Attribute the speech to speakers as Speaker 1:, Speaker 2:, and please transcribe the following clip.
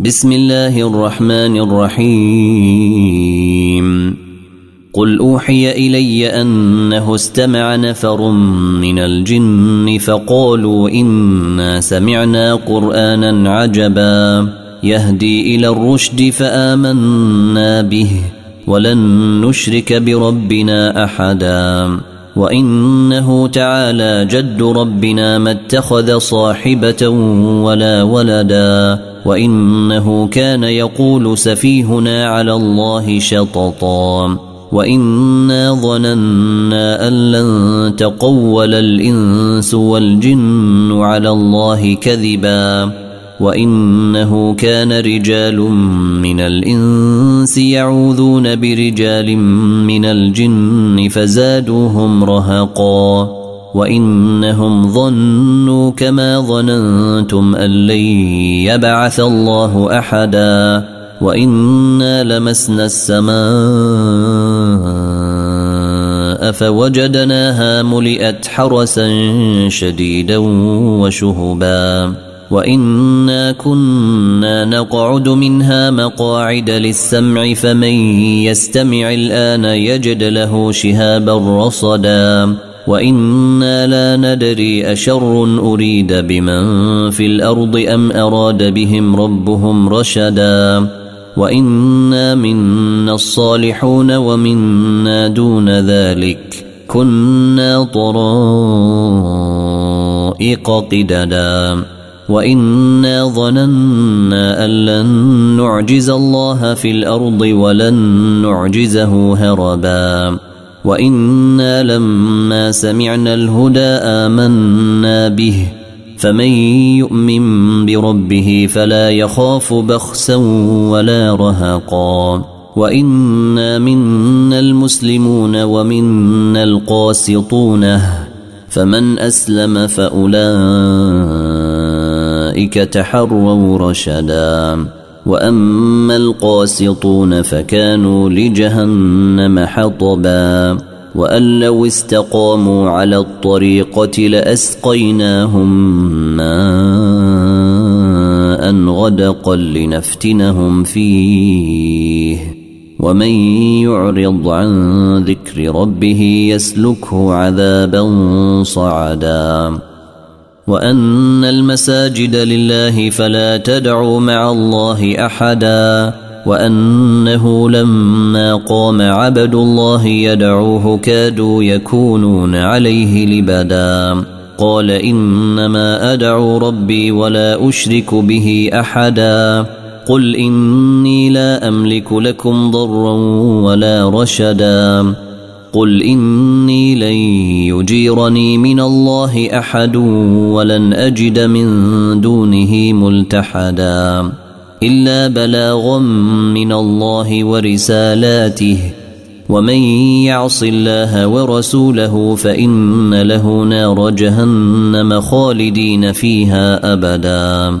Speaker 1: بسم الله الرحمن الرحيم. قل أوحي إلي أنه استمع نفر من الجن فقالوا إنا سمعنا قرآنا عجبا. يهدي إلى الرشد فآمنا به ولن نشرك بربنا أحدا. وإنه تعالى جد ربنا ما اتخذ صاحبة ولا ولدا. وانه كان يقول سفيهنا على الله شططا وانا ظننا ان لن تقول الانس والجن على الله كذبا وانه كان رجال من الانس يعوذون برجال من الجن فزادوهم رهقا وإنهم ظنوا كما ظننتم أن لن يبعث الله أحدا وإنا لمسنا السماء فوجدناها ملئت حرسا شديدا وشهبا وإنا كنا نقعد منها مقاعد للسمع فمن يستمع الآن يجد له شهابا رصدا وأنا لا ندري اشر اريد بمن في الأرض ام اراد بهم ربهم رشدا وانا منا الصالحون ومنا دون ذلك كنا طرائق قددا وانا ظننا ان لن نعجز الله في الأرض ولن نعجزه هربا وأنا لما سمعنا الهدى امنا به فمن يؤمن بربه فلا يخاف بخسا ولا رهقا وانا منا المسلمون ومنا القاسطون فمن اسلم فاولئك تحروا رشدا وأما القاسطون فكانوا لجهنم حطبا. وأن لو استقاموا على الطريقة لأسقيناهم ماء غدقا لنفتنهم فيه. ومن يعرض عن ذكر ربه يسلكه عذابا صعدا. وأن المساجد لله فلا تدعوا مع الله أحدا وأنه لما قام عبد الله يدعوه كادوا يكونون عليه لبدا. قال إنما أدعو ربي ولا أشرك به أحدا. قل إني لا أملك لكم ضرا ولا رشدا. قل اني لن يجيرني من الله احد ولن اجد من دونه ملتحدا الا بلاغا من الله ورسالاته ومن يعص الله ورسوله فان له نار جهنم خالدين فيها ابدا